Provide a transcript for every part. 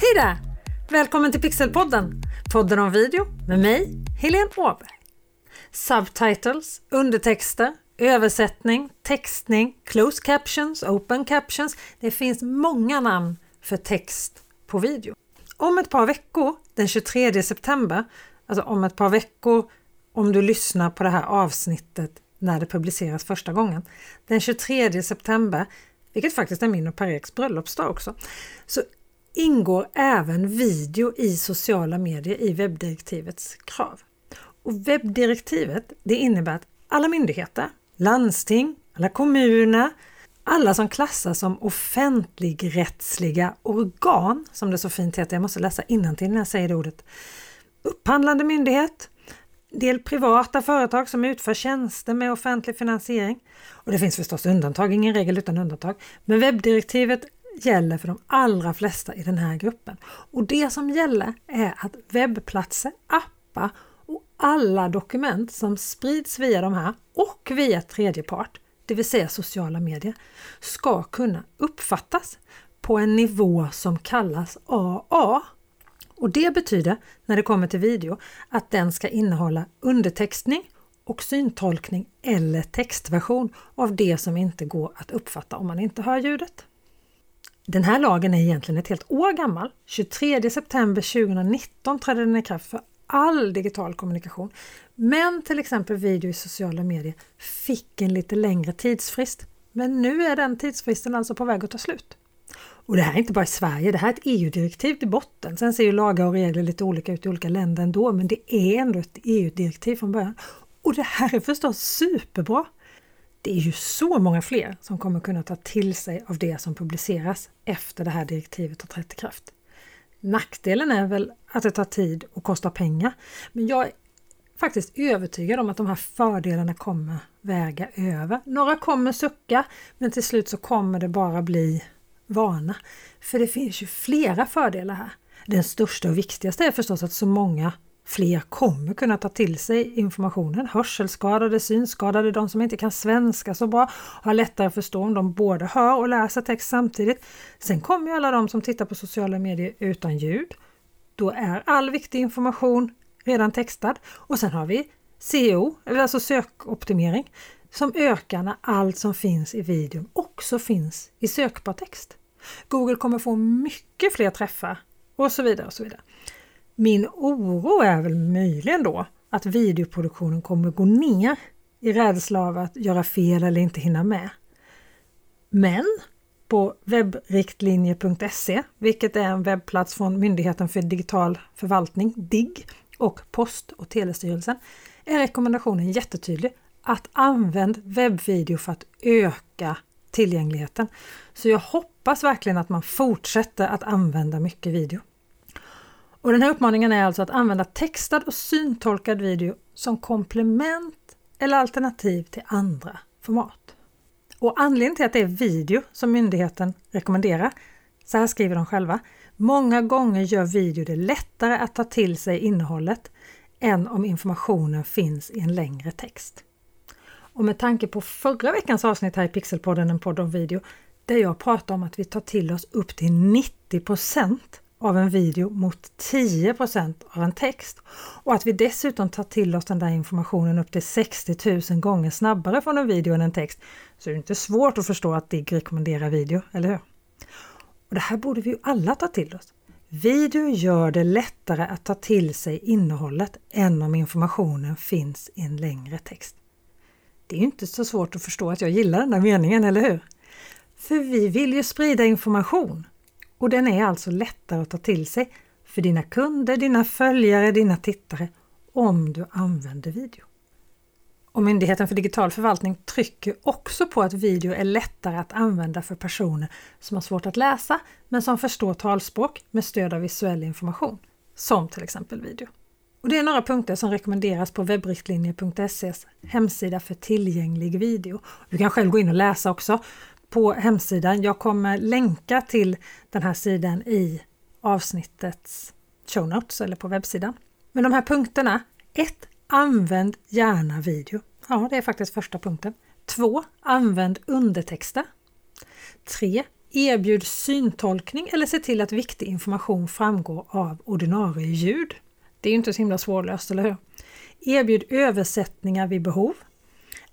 Hej där! Välkommen till Pixelpodden, podden om video med mig, Helene Åberg. Subtitles, undertexter, översättning, textning, closed captions, open captions. Det finns många namn för text på video. Om ett par veckor, den 23 september, alltså om ett par veckor om du lyssnar på det här avsnittet när det publiceras första gången, den 23 september, vilket faktiskt är min och Per-Eriks bröllopsdag också, så ingår även video i sociala medier i webbdirektivets krav. Och webbdirektivet det innebär att alla myndigheter, landsting, alla kommuner, alla som klassas som offentligrättsliga organ, som det så fint heter, jag måste läsa innantill när jag säger det ordet, upphandlande myndighet, del privata företag som utför tjänster med offentlig finansiering. Och det finns förstås undantag, ingen regel utan undantag. Men webbdirektivet gäller för de allra flesta i den här gruppen. Och det som gäller är att webbplatser, appar och alla dokument som sprids via de här och via tredje part, det vill säga sociala medier, ska kunna uppfattas på en nivå som kallas AA. Och det betyder, när det kommer till video, att den ska innehålla undertextning och syntolkning eller textversion av det som inte går att uppfatta om man inte hör ljudet. Den här lagen är egentligen ett helt år gammal. 23 september 2019 trädde den i kraft för all digital kommunikation. Men till exempel video i sociala medier fick en lite längre tidsfrist. Men nu är den tidsfristen alltså på väg att ta slut. Och det här är inte bara i Sverige, det här är ett EU-direktiv till botten. Sen ser ju lagar och regler lite olika ut i olika länder ändå, men det är ändå ett EU-direktiv från början. Och det här är förstås superbra! Det är ju så många fler som kommer kunna ta till sig av det som publiceras efter det här direktivet har trätt i kraft. Nackdelen är väl att det tar tid och kostar pengar, men jag är faktiskt övertygad om att de här fördelarna kommer väga över. Några kommer sucka, men till slut så kommer det bara bli vana. För det finns ju flera fördelar här. Den största och viktigaste är förstås att så många fler kommer kunna ta till sig informationen. Hörselskadade, synskadade, de som inte kan svenska så bra har lättare att förstå om de både hör och läser text samtidigt. Sen kommer ju alla de som tittar på sociala medier utan ljud. Då är all viktig information redan textad och sen har vi SEO, alltså sökoptimering, som ökar när allt som finns i videon också finns i sökbar text. Google kommer få mycket fler träffar och så vidare och så vidare. Min oro är väl möjligen då att videoproduktionen kommer gå ner i rädsla av att göra fel eller inte hinna med. Men på webbriktlinje.se, vilket är en webbplats från Myndigheten för digital förvaltning, DIGG, och Post och telestyrelsen, är rekommendationen jättetydlig att använd webbvideo för att öka tillgängligheten. Så jag hoppas verkligen att man fortsätter att använda mycket video. Och den här uppmaningen är alltså att använda textad och syntolkad video som komplement eller alternativ till andra format. Och anledningen till att det är video som myndigheten rekommenderar, så här skriver de själva, många gånger gör video det lättare att ta till sig innehållet än om informationen finns i en längre text. Och med tanke på förra veckans avsnitt här i Pixelpodden, en podd om video, där jag pratar om att vi tar till oss upp till 90 av en video mot 10% av en text och att vi dessutom tar till oss den där informationen upp till 60 000 gånger snabbare från en video än en text så är det inte svårt att förstå att DIGG rekommenderar video, eller hur? Och Det här borde vi ju alla ta till oss. Video gör det lättare att ta till sig innehållet än om informationen finns i en längre text. Det är inte så svårt att förstå att jag gillar den där meningen, eller hur? För vi vill ju sprida information och den är alltså lättare att ta till sig för dina kunder, dina följare, dina tittare om du använder video. Och Myndigheten för digital förvaltning trycker också på att video är lättare att använda för personer som har svårt att läsa men som förstår talspråk med stöd av visuell information, som till exempel video. Och Det är några punkter som rekommenderas på webbriktlinjer.ses hemsida för tillgänglig video. Du kan själv gå in och läsa också på hemsidan. Jag kommer länka till den här sidan i avsnittets show notes eller på webbsidan. Men de här punkterna 1. Använd gärna video. Ja, det är faktiskt första punkten. 2. Använd undertexter. 3. Erbjud syntolkning eller se till att viktig information framgår av ordinarie ljud. Det är ju inte så himla svårlöst, eller hur? Erbjud översättningar vid behov.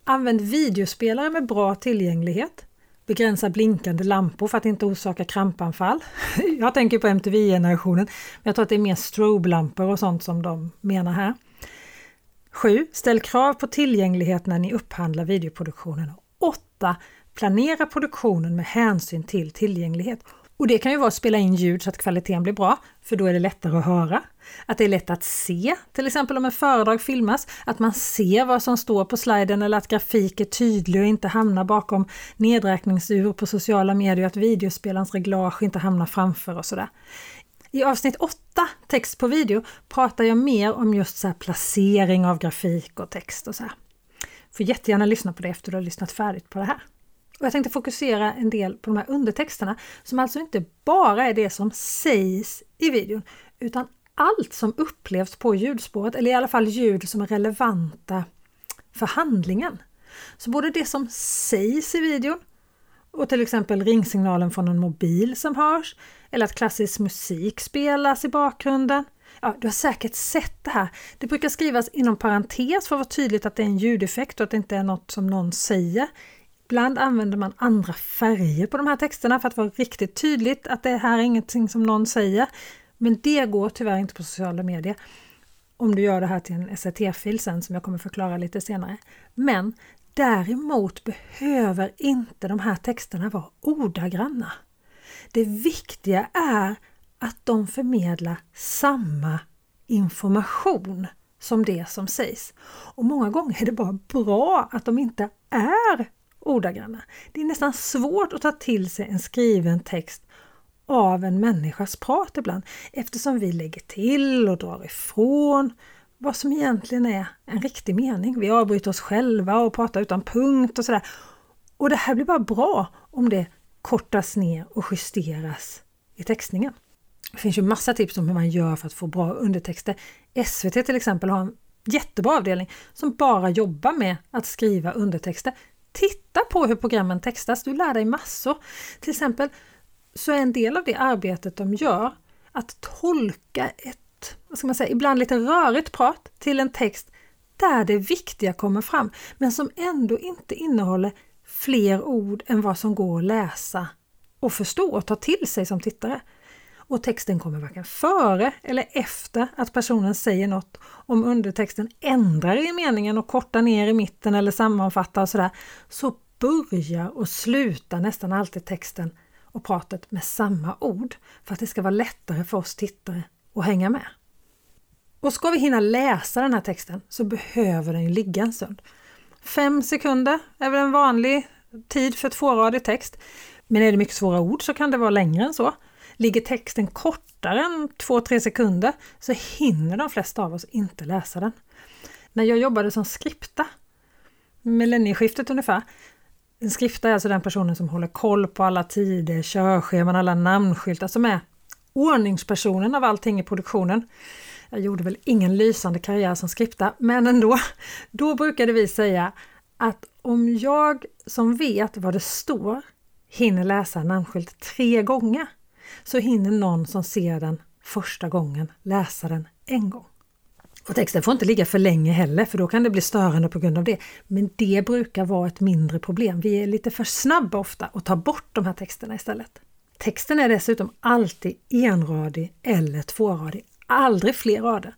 Använd videospelare med bra tillgänglighet. Begränsa blinkande lampor för att inte orsaka krampanfall. Jag tänker på MTV-generationen, men jag tror att det är mer strobelampor och sånt som de menar här. 7. Ställ krav på tillgänglighet när ni upphandlar videoproduktionen. 8. Planera produktionen med hänsyn till tillgänglighet. Och det kan ju vara att spela in ljud så att kvaliteten blir bra, för då är det lättare att höra. Att det är lätt att se, till exempel om en föredrag filmas, att man ser vad som står på sliden eller att grafik är tydlig och inte hamnar bakom nedräkningsur på sociala medier, att videospelarens reglage inte hamnar framför och sådär. I avsnitt 8, text på video, pratar jag mer om just så placering av grafik och text och så här. Får jättegärna lyssna på det efter du har lyssnat färdigt på det här. Och jag tänkte fokusera en del på de här undertexterna som alltså inte bara är det som sägs i videon utan allt som upplevs på ljudspåret eller i alla fall ljud som är relevanta för handlingen. Så både det som sägs i videon och till exempel ringsignalen från en mobil som hörs eller att klassisk musik spelas i bakgrunden. Ja, du har säkert sett det här. Det brukar skrivas inom parentes för att vara tydligt att det är en ljudeffekt och att det inte är något som någon säger. Ibland använder man andra färger på de här texterna för att vara riktigt tydligt att det här är ingenting som någon säger. Men det går tyvärr inte på sociala medier. Om du gör det här till en SRT-fil sen som jag kommer förklara lite senare. Men däremot behöver inte de här texterna vara ordagranna. Det viktiga är att de förmedlar samma information som det som sägs. Och många gånger är det bara bra att de inte är ordagranna. Det är nästan svårt att ta till sig en skriven text av en människas prat ibland eftersom vi lägger till och drar ifrån vad som egentligen är en riktig mening. Vi avbryter oss själva och pratar utan punkt och sådär. Och det här blir bara bra om det kortas ner och justeras i textningen. Det finns ju massa tips om hur man gör för att få bra undertexter. SVT till exempel har en jättebra avdelning som bara jobbar med att skriva undertexter. Titta på hur programmen textas, du lär dig massor. Till exempel så är en del av det arbetet de gör att tolka ett, vad ska man säga, ibland lite rörigt prat till en text där det viktiga kommer fram men som ändå inte innehåller fler ord än vad som går att läsa och förstå och ta till sig som tittare. Och texten kommer varken före eller efter att personen säger något. Om undertexten ändrar i meningen och kortar ner i mitten eller sammanfattar och sådär, så börjar och slutar nästan alltid texten och pratet med samma ord för att det ska vara lättare för oss tittare att hänga med. Och ska vi hinna läsa den här texten så behöver den ju ligga en stund. Fem sekunder är väl en vanlig tid för tvåradig text. Men är det mycket svåra ord så kan det vara längre än så. Ligger texten kortare än 2-3 sekunder så hinner de flesta av oss inte läsa den. När jag jobbade som skripta, millennieskiftet ungefär, en skrifta är alltså den personen som håller koll på alla tider, körscheman, alla namnskyltar, som är ordningspersonen av allting i produktionen. Jag gjorde väl ingen lysande karriär som skripta, men ändå. Då brukade vi säga att om jag som vet vad det står hinner läsa en namnskylt tre gånger så hinner någon som ser den första gången läsa den en gång. Och texten får inte ligga för länge heller för då kan det bli störande på grund av det. Men det brukar vara ett mindre problem. Vi är lite för snabba ofta och tar bort de här texterna istället. Texten är dessutom alltid enradig eller tvåradig, aldrig fler rader.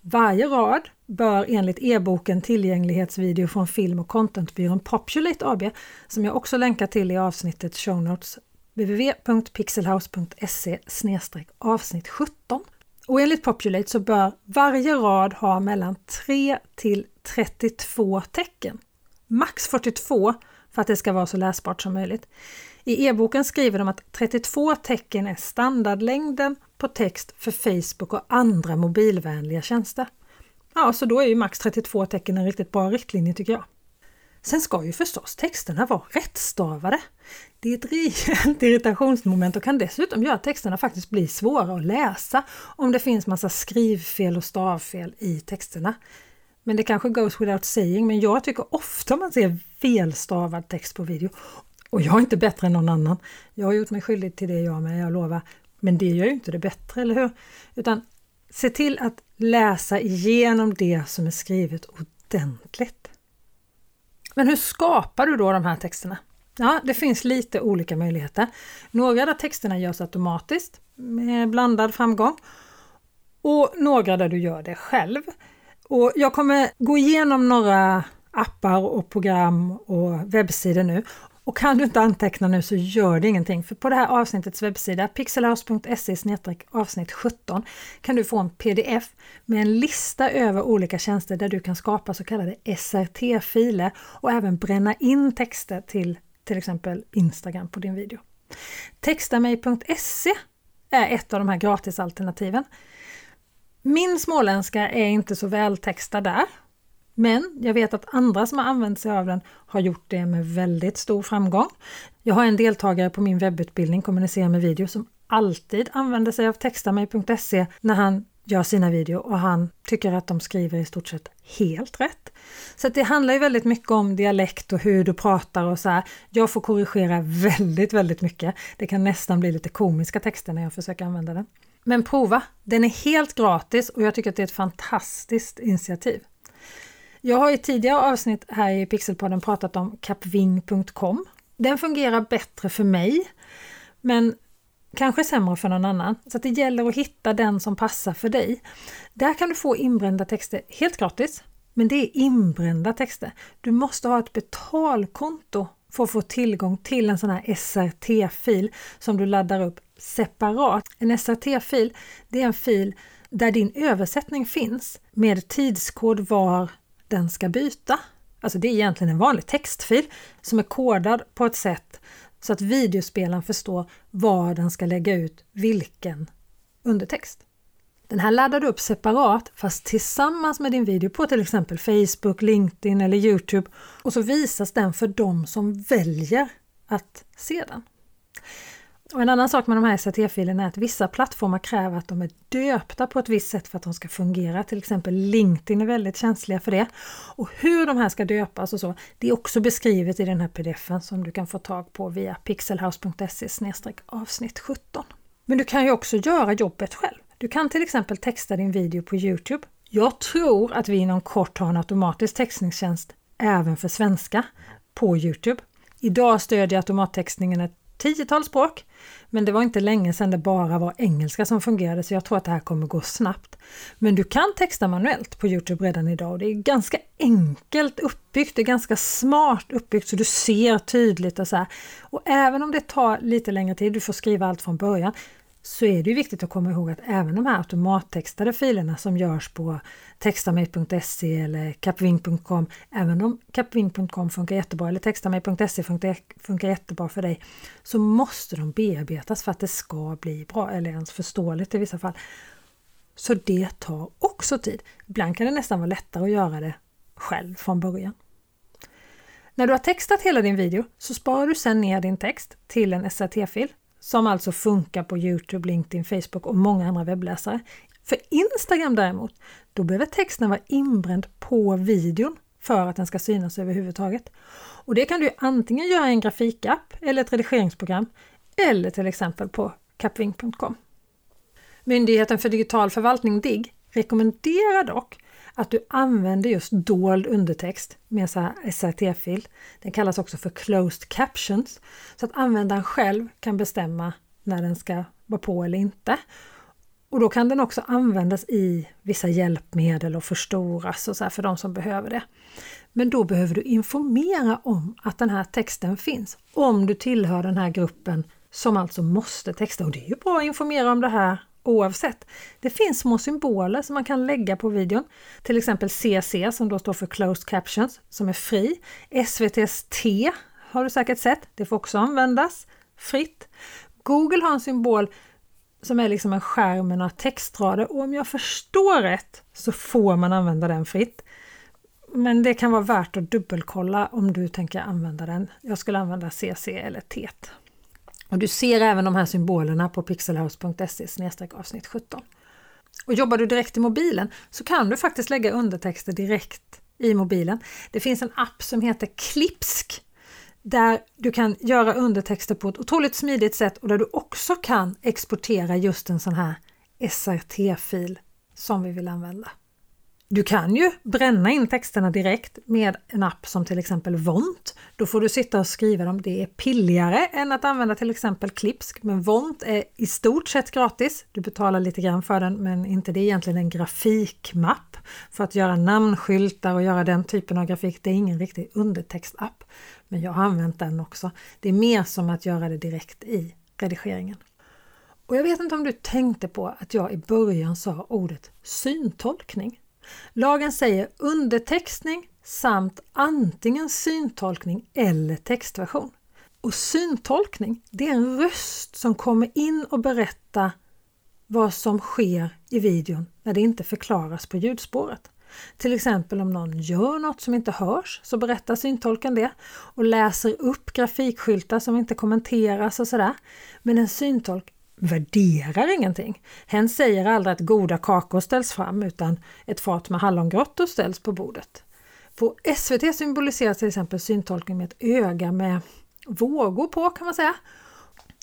Varje rad bör enligt e-boken Tillgänglighetsvideo från film och contentbyrån Populate AB, som jag också länkar till i avsnittet show notes, www.pixelhouse.se avsnitt 17. Och enligt Populate så bör varje rad ha mellan 3 till 32 tecken. Max 42 för att det ska vara så läsbart som möjligt. I e-boken skriver de att 32 tecken är standardlängden på text för Facebook och andra mobilvänliga tjänster. Ja, så då är ju max 32 tecken en riktigt bra riktlinje tycker jag. Sen ska ju förstås texterna vara rättstavade. Det är ett rejält irritationsmoment och kan dessutom göra att texterna faktiskt blir svåra att läsa om det finns massa skrivfel och stavfel i texterna. Men det kanske goes without saying, men jag tycker ofta man ser felstavad text på video Och jag är inte bättre än någon annan. Jag har gjort mig skyldig till det jag med, jag lovar. Men det gör ju inte det bättre, eller hur? Utan se till att läsa igenom det som är skrivet ordentligt. Men hur skapar du då de här texterna? Ja, det finns lite olika möjligheter. Några där texterna görs automatiskt med blandad framgång och några där du gör det själv. Och jag kommer gå igenom några appar och program och webbsidor nu. Och kan du inte anteckna nu så gör det ingenting, för på det här avsnittets webbsida pixelhouse.se avsnitt 17 kan du få en pdf med en lista över olika tjänster där du kan skapa så kallade SRT-filer och även bränna in texter till till exempel Instagram på din video. Textamej.se är ett av de här gratisalternativen. Min småländska är inte så vältextad där, men jag vet att andra som har använt sig av den har gjort det med väldigt stor framgång. Jag har en deltagare på min webbutbildning Kommunicera med video som alltid använder sig av textamej.se när han gör sina videor och han tycker att de skriver i stort sett helt rätt. Så det handlar ju väldigt mycket om dialekt och hur du pratar och så här. Jag får korrigera väldigt, väldigt mycket. Det kan nästan bli lite komiska texter när jag försöker använda den. Men prova! Den är helt gratis och jag tycker att det är ett fantastiskt initiativ. Jag har i tidigare avsnitt här i Pixelpodden pratat om capving.com. Den fungerar bättre för mig, men kanske sämre för någon annan. Så det gäller att hitta den som passar för dig. Där kan du få inbrända texter helt gratis, men det är inbrända texter. Du måste ha ett betalkonto för att få tillgång till en sån här SRT-fil som du laddar upp separat. En SRT-fil, det är en fil där din översättning finns med tidskod var den ska byta. Alltså det är egentligen en vanlig textfil som är kodad på ett sätt så att videospelaren förstår var den ska lägga ut vilken undertext. Den här laddar du upp separat fast tillsammans med din video på till exempel Facebook, LinkedIn eller Youtube och så visas den för de som väljer att se den. Och en annan sak med de här SRT-filerna är att vissa plattformar kräver att de är döpta på ett visst sätt för att de ska fungera. Till exempel LinkedIn är väldigt känsliga för det. Och hur de här ska döpas och så, det är också beskrivet i den här pdfen som du kan få tag på via pixelhouse.se avsnitt 17. Men du kan ju också göra jobbet själv. Du kan till exempel texta din video på Youtube. Jag tror att vi inom kort har en automatisk textningstjänst även för svenska på Youtube. Idag stödjer automattextningen ett tiotal språk. Men det var inte länge sedan det bara var engelska som fungerade så jag tror att det här kommer gå snabbt. Men du kan texta manuellt på Youtube redan idag och det är ganska enkelt uppbyggt, det är ganska smart uppbyggt så du ser tydligt och så här. Och även om det tar lite längre tid, du får skriva allt från början, så är det viktigt att komma ihåg att även de här automattextade filerna som görs på textamig.se eller capwing.com, även om capwing.com funkar jättebra eller textamig.se funkar, funkar jättebra för dig, så måste de bearbetas för att det ska bli bra eller ens förståeligt i vissa fall. Så det tar också tid. Ibland kan det nästan vara lättare att göra det själv från början. När du har textat hela din video så sparar du sedan ner din text till en SRT-fil som alltså funkar på Youtube, LinkedIn, Facebook och många andra webbläsare. För Instagram däremot, då behöver texten vara inbränd på videon för att den ska synas överhuvudtaget. Och det kan du antingen göra i en grafikapp eller ett redigeringsprogram eller till exempel på capving.com. Myndigheten för digital förvaltning, DIGG, rekommenderar dock att du använder just dold undertext med SRT-fil. Den kallas också för closed captions så att användaren själv kan bestämma när den ska vara på eller inte. Och då kan den också användas i vissa hjälpmedel och förstoras och så för de som behöver det. Men då behöver du informera om att den här texten finns om du tillhör den här gruppen som alltså måste texta. Och det är ju bra att informera om det här oavsett. Det finns små symboler som man kan lägga på videon. Till exempel CC som då står för Closed Captions som är fri. SVTs T har du säkert sett. Det får också användas fritt. Google har en symbol som är liksom en skärm med några textrader och om jag förstår rätt så får man använda den fritt. Men det kan vara värt att dubbelkolla om du tänker använda den. Jag skulle använda CC eller TET. Och du ser även de här symbolerna på pixelhouse.se avsnitt 17. Och jobbar du direkt i mobilen så kan du faktiskt lägga undertexter direkt i mobilen. Det finns en app som heter Klipsk. där du kan göra undertexter på ett otroligt smidigt sätt och där du också kan exportera just en sån här SRT-fil som vi vill använda. Du kan ju bränna in texterna direkt med en app som till exempel Vont. Då får du sitta och skriva dem. Det är pilligare än att använda till exempel Klipsk, men Vont är i stort sett gratis. Du betalar lite grann för den, men inte det är egentligen en grafikmapp för att göra namnskyltar och göra den typen av grafik. Det är ingen riktig undertextapp, men jag har använt den också. Det är mer som att göra det direkt i redigeringen. Och jag vet inte om du tänkte på att jag i början sa ordet syntolkning. Lagen säger undertextning samt antingen syntolkning eller textversion. Och syntolkning, det är en röst som kommer in och berättar vad som sker i videon när det inte förklaras på ljudspåret. Till exempel om någon gör något som inte hörs så berättar syntolken det och läser upp grafikskyltar som inte kommenteras och sådär. Men en syntolk värderar ingenting. Hen säger aldrig att goda kakor ställs fram utan ett fat med hallongrottor ställs på bordet. På SVT symboliseras till exempel syntolkning med ett öga med vågor på kan man säga.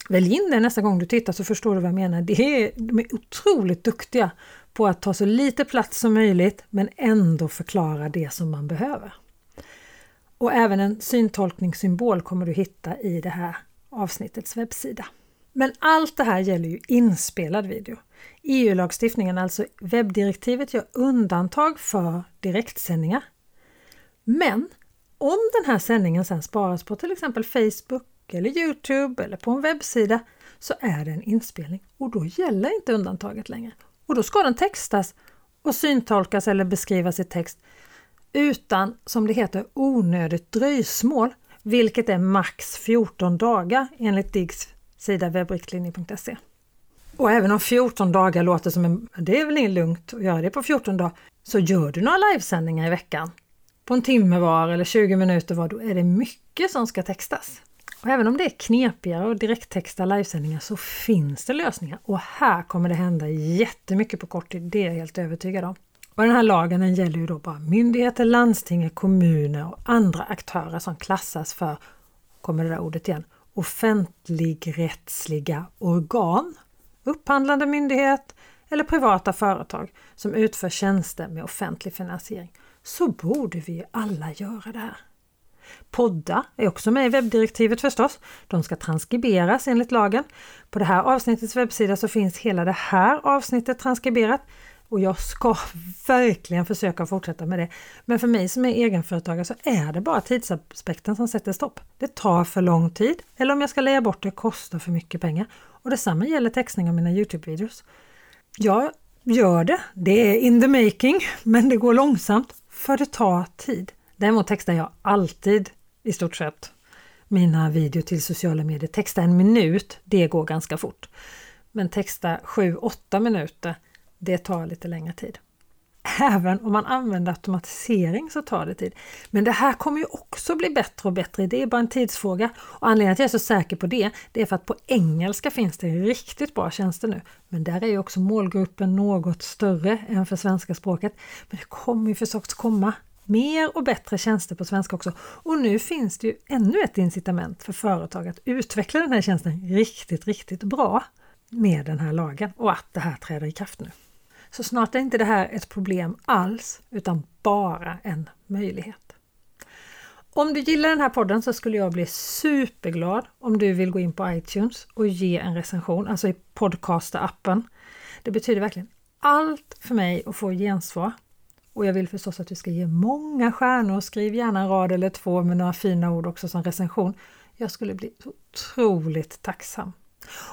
Välj in det nästa gång du tittar så förstår du vad jag menar. Det är, de är otroligt duktiga på att ta så lite plats som möjligt men ändå förklara det som man behöver. Och även en syntolkningssymbol kommer du hitta i det här avsnittets webbsida. Men allt det här gäller ju inspelad video. EU-lagstiftningen, alltså webbdirektivet, gör undantag för direktsändningar. Men om den här sändningen sedan sparas på till exempel Facebook eller Youtube eller på en webbsida så är det en inspelning och då gäller inte undantaget längre. Och då ska den textas och syntolkas eller beskrivas i text utan, som det heter, onödigt dröjsmål, vilket är max 14 dagar enligt DIGS sida webbriktlinjer.se. Och även om 14 dagar låter som en, det är väl inget lugnt att göra det på 14 dagar, så gör du några livesändningar i veckan på en timme var eller 20 minuter var, då är det mycket som ska textas. Och även om det är knepigare att direkttexta livesändningar så finns det lösningar och här kommer det hända jättemycket på kort tid, det är jag helt övertygad om. Och den här lagen den gäller ju då bara myndigheter, landsting, kommuner och andra aktörer som klassas för, kommer det där ordet igen, offentligrättsliga organ, upphandlande myndighet eller privata företag som utför tjänster med offentlig finansiering, så borde vi alla göra det här. Podda är också med i webbdirektivet förstås. De ska transkriberas enligt lagen. På det här avsnittets webbsida så finns hela det här avsnittet transkriberat och jag ska verkligen försöka fortsätta med det. Men för mig som är egenföretagare så är det bara tidsaspekten som sätter stopp. Det tar för lång tid eller om jag ska lägga bort det kostar för mycket pengar. Och detsamma gäller textning av mina Youtube-videos. Jag gör det, det är in the making, men det går långsamt för det tar tid. Däremot textar jag alltid i stort sett mina videor till sociala medier. Texta en minut, det går ganska fort. Men texta 7-8 minuter, det tar lite längre tid. Även om man använder automatisering så tar det tid. Men det här kommer ju också bli bättre och bättre. Det är bara en tidsfråga. Och anledningen till att jag är så säker på det, det är för att på engelska finns det riktigt bra tjänster nu. Men där är ju också målgruppen något större än för svenska språket. Men det kommer ju förstås komma mer och bättre tjänster på svenska också. Och nu finns det ju ännu ett incitament för företag att utveckla den här tjänsten riktigt, riktigt bra med den här lagen och att det här träder i kraft nu. Så snart är inte det här ett problem alls, utan bara en möjlighet. Om du gillar den här podden så skulle jag bli superglad om du vill gå in på iTunes och ge en recension, alltså i podcaster-appen. Det betyder verkligen allt för mig att få gensvar. Och jag vill förstås att du ska ge många stjärnor. Skriv gärna en rad eller två med några fina ord också som recension. Jag skulle bli otroligt tacksam.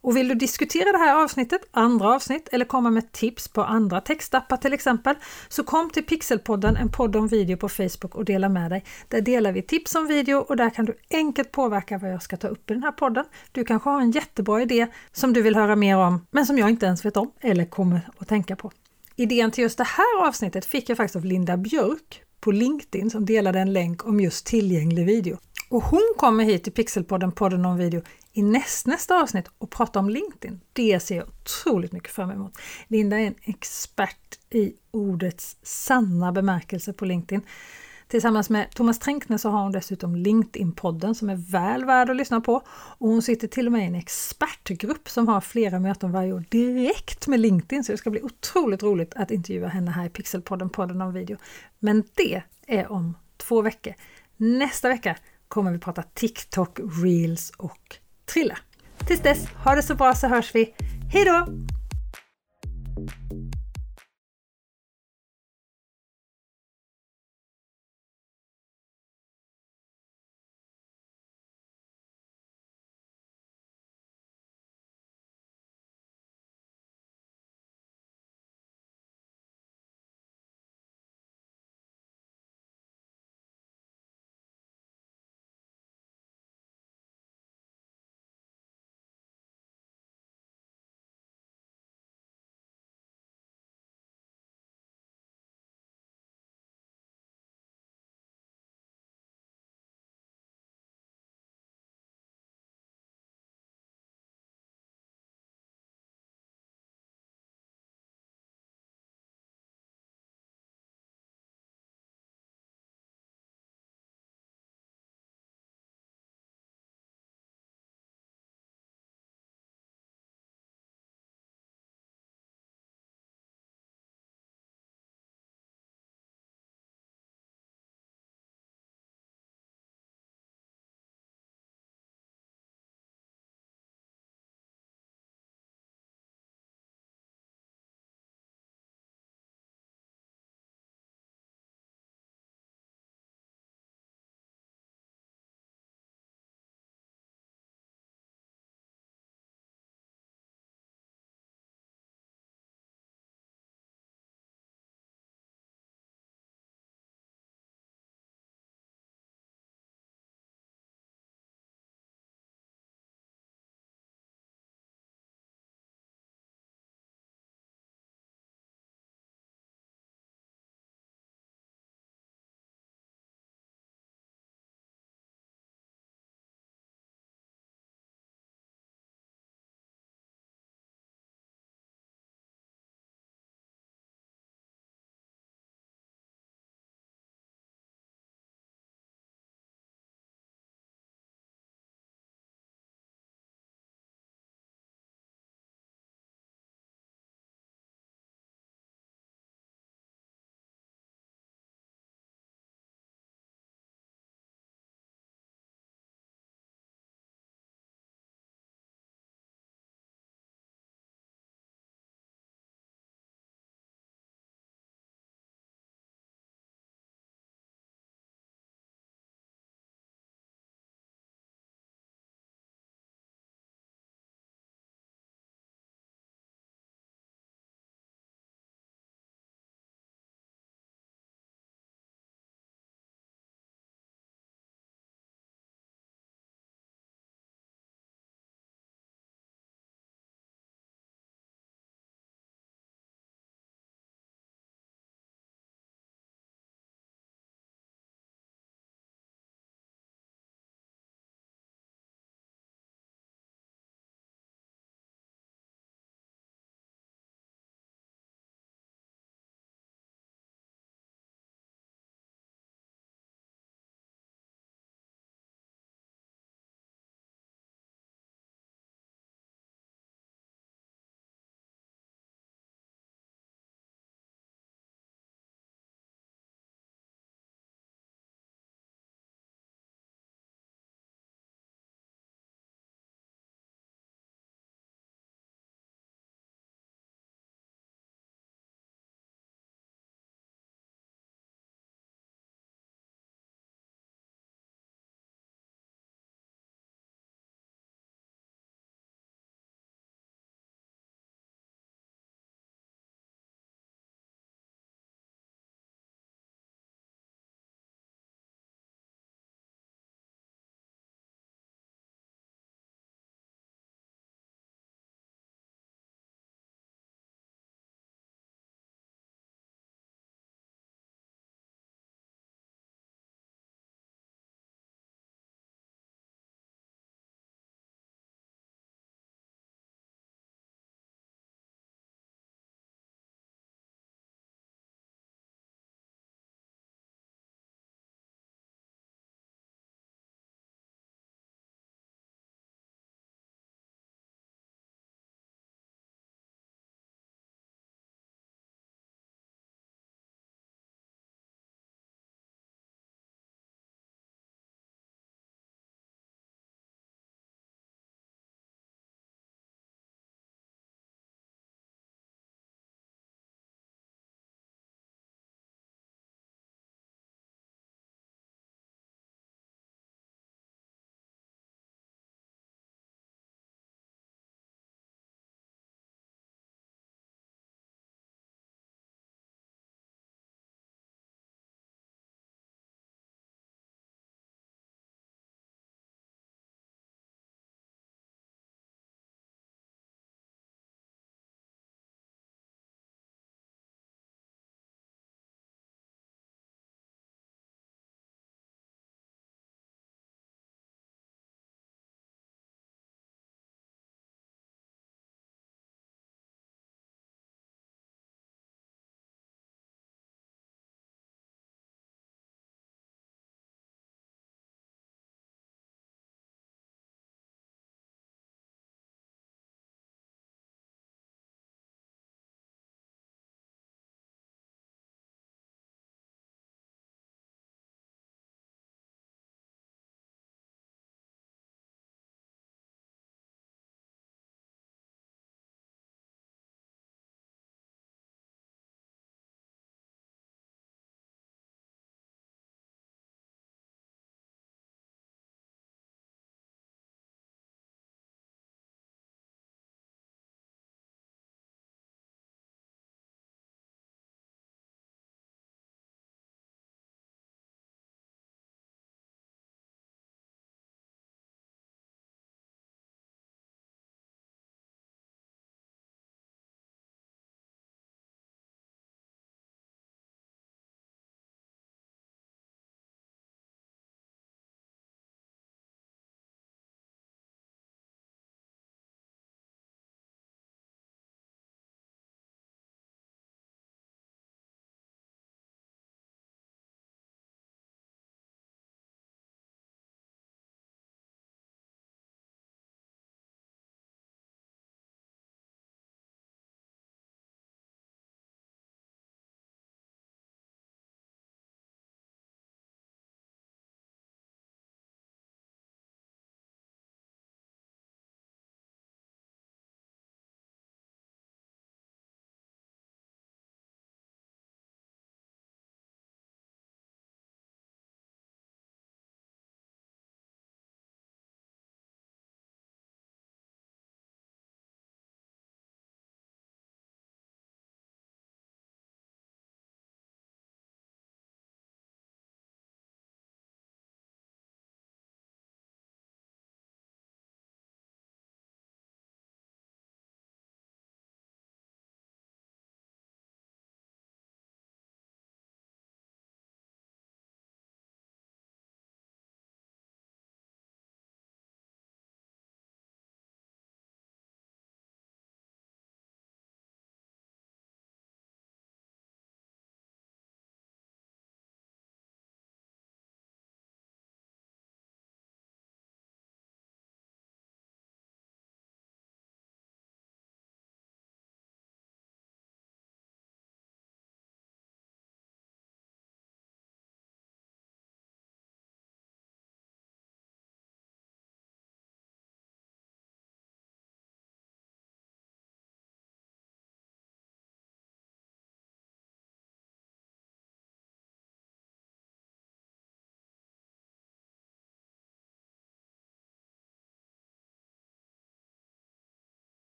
Och vill du diskutera det här avsnittet, andra avsnitt eller komma med tips på andra textappar till exempel så kom till Pixelpodden, en podd om video på Facebook och dela med dig. Där delar vi tips om video och där kan du enkelt påverka vad jag ska ta upp i den här podden. Du kanske har en jättebra idé som du vill höra mer om men som jag inte ens vet om eller kommer att tänka på. Idén till just det här avsnittet fick jag faktiskt av Linda Björk på LinkedIn som delade en länk om just tillgänglig video. Och hon kommer hit till Pixelpodden, podden om video, i nästnästa avsnitt och prata om LinkedIn. Det ser jag otroligt mycket fram emot. Linda är en expert i ordets sanna bemärkelse på LinkedIn. Tillsammans med Thomas Tränkne så har hon dessutom LinkedIn-podden som är väl värd att lyssna på. Och hon sitter till och med i en expertgrupp som har flera möten varje år direkt med LinkedIn. Så det ska bli otroligt roligt att intervjua henne här i Pixelpodden, podden om video. Men det är om två veckor. Nästa vecka kommer vi prata TikTok, Reels och trilla. Tills dess, ha det så bra så hörs vi. Hej då!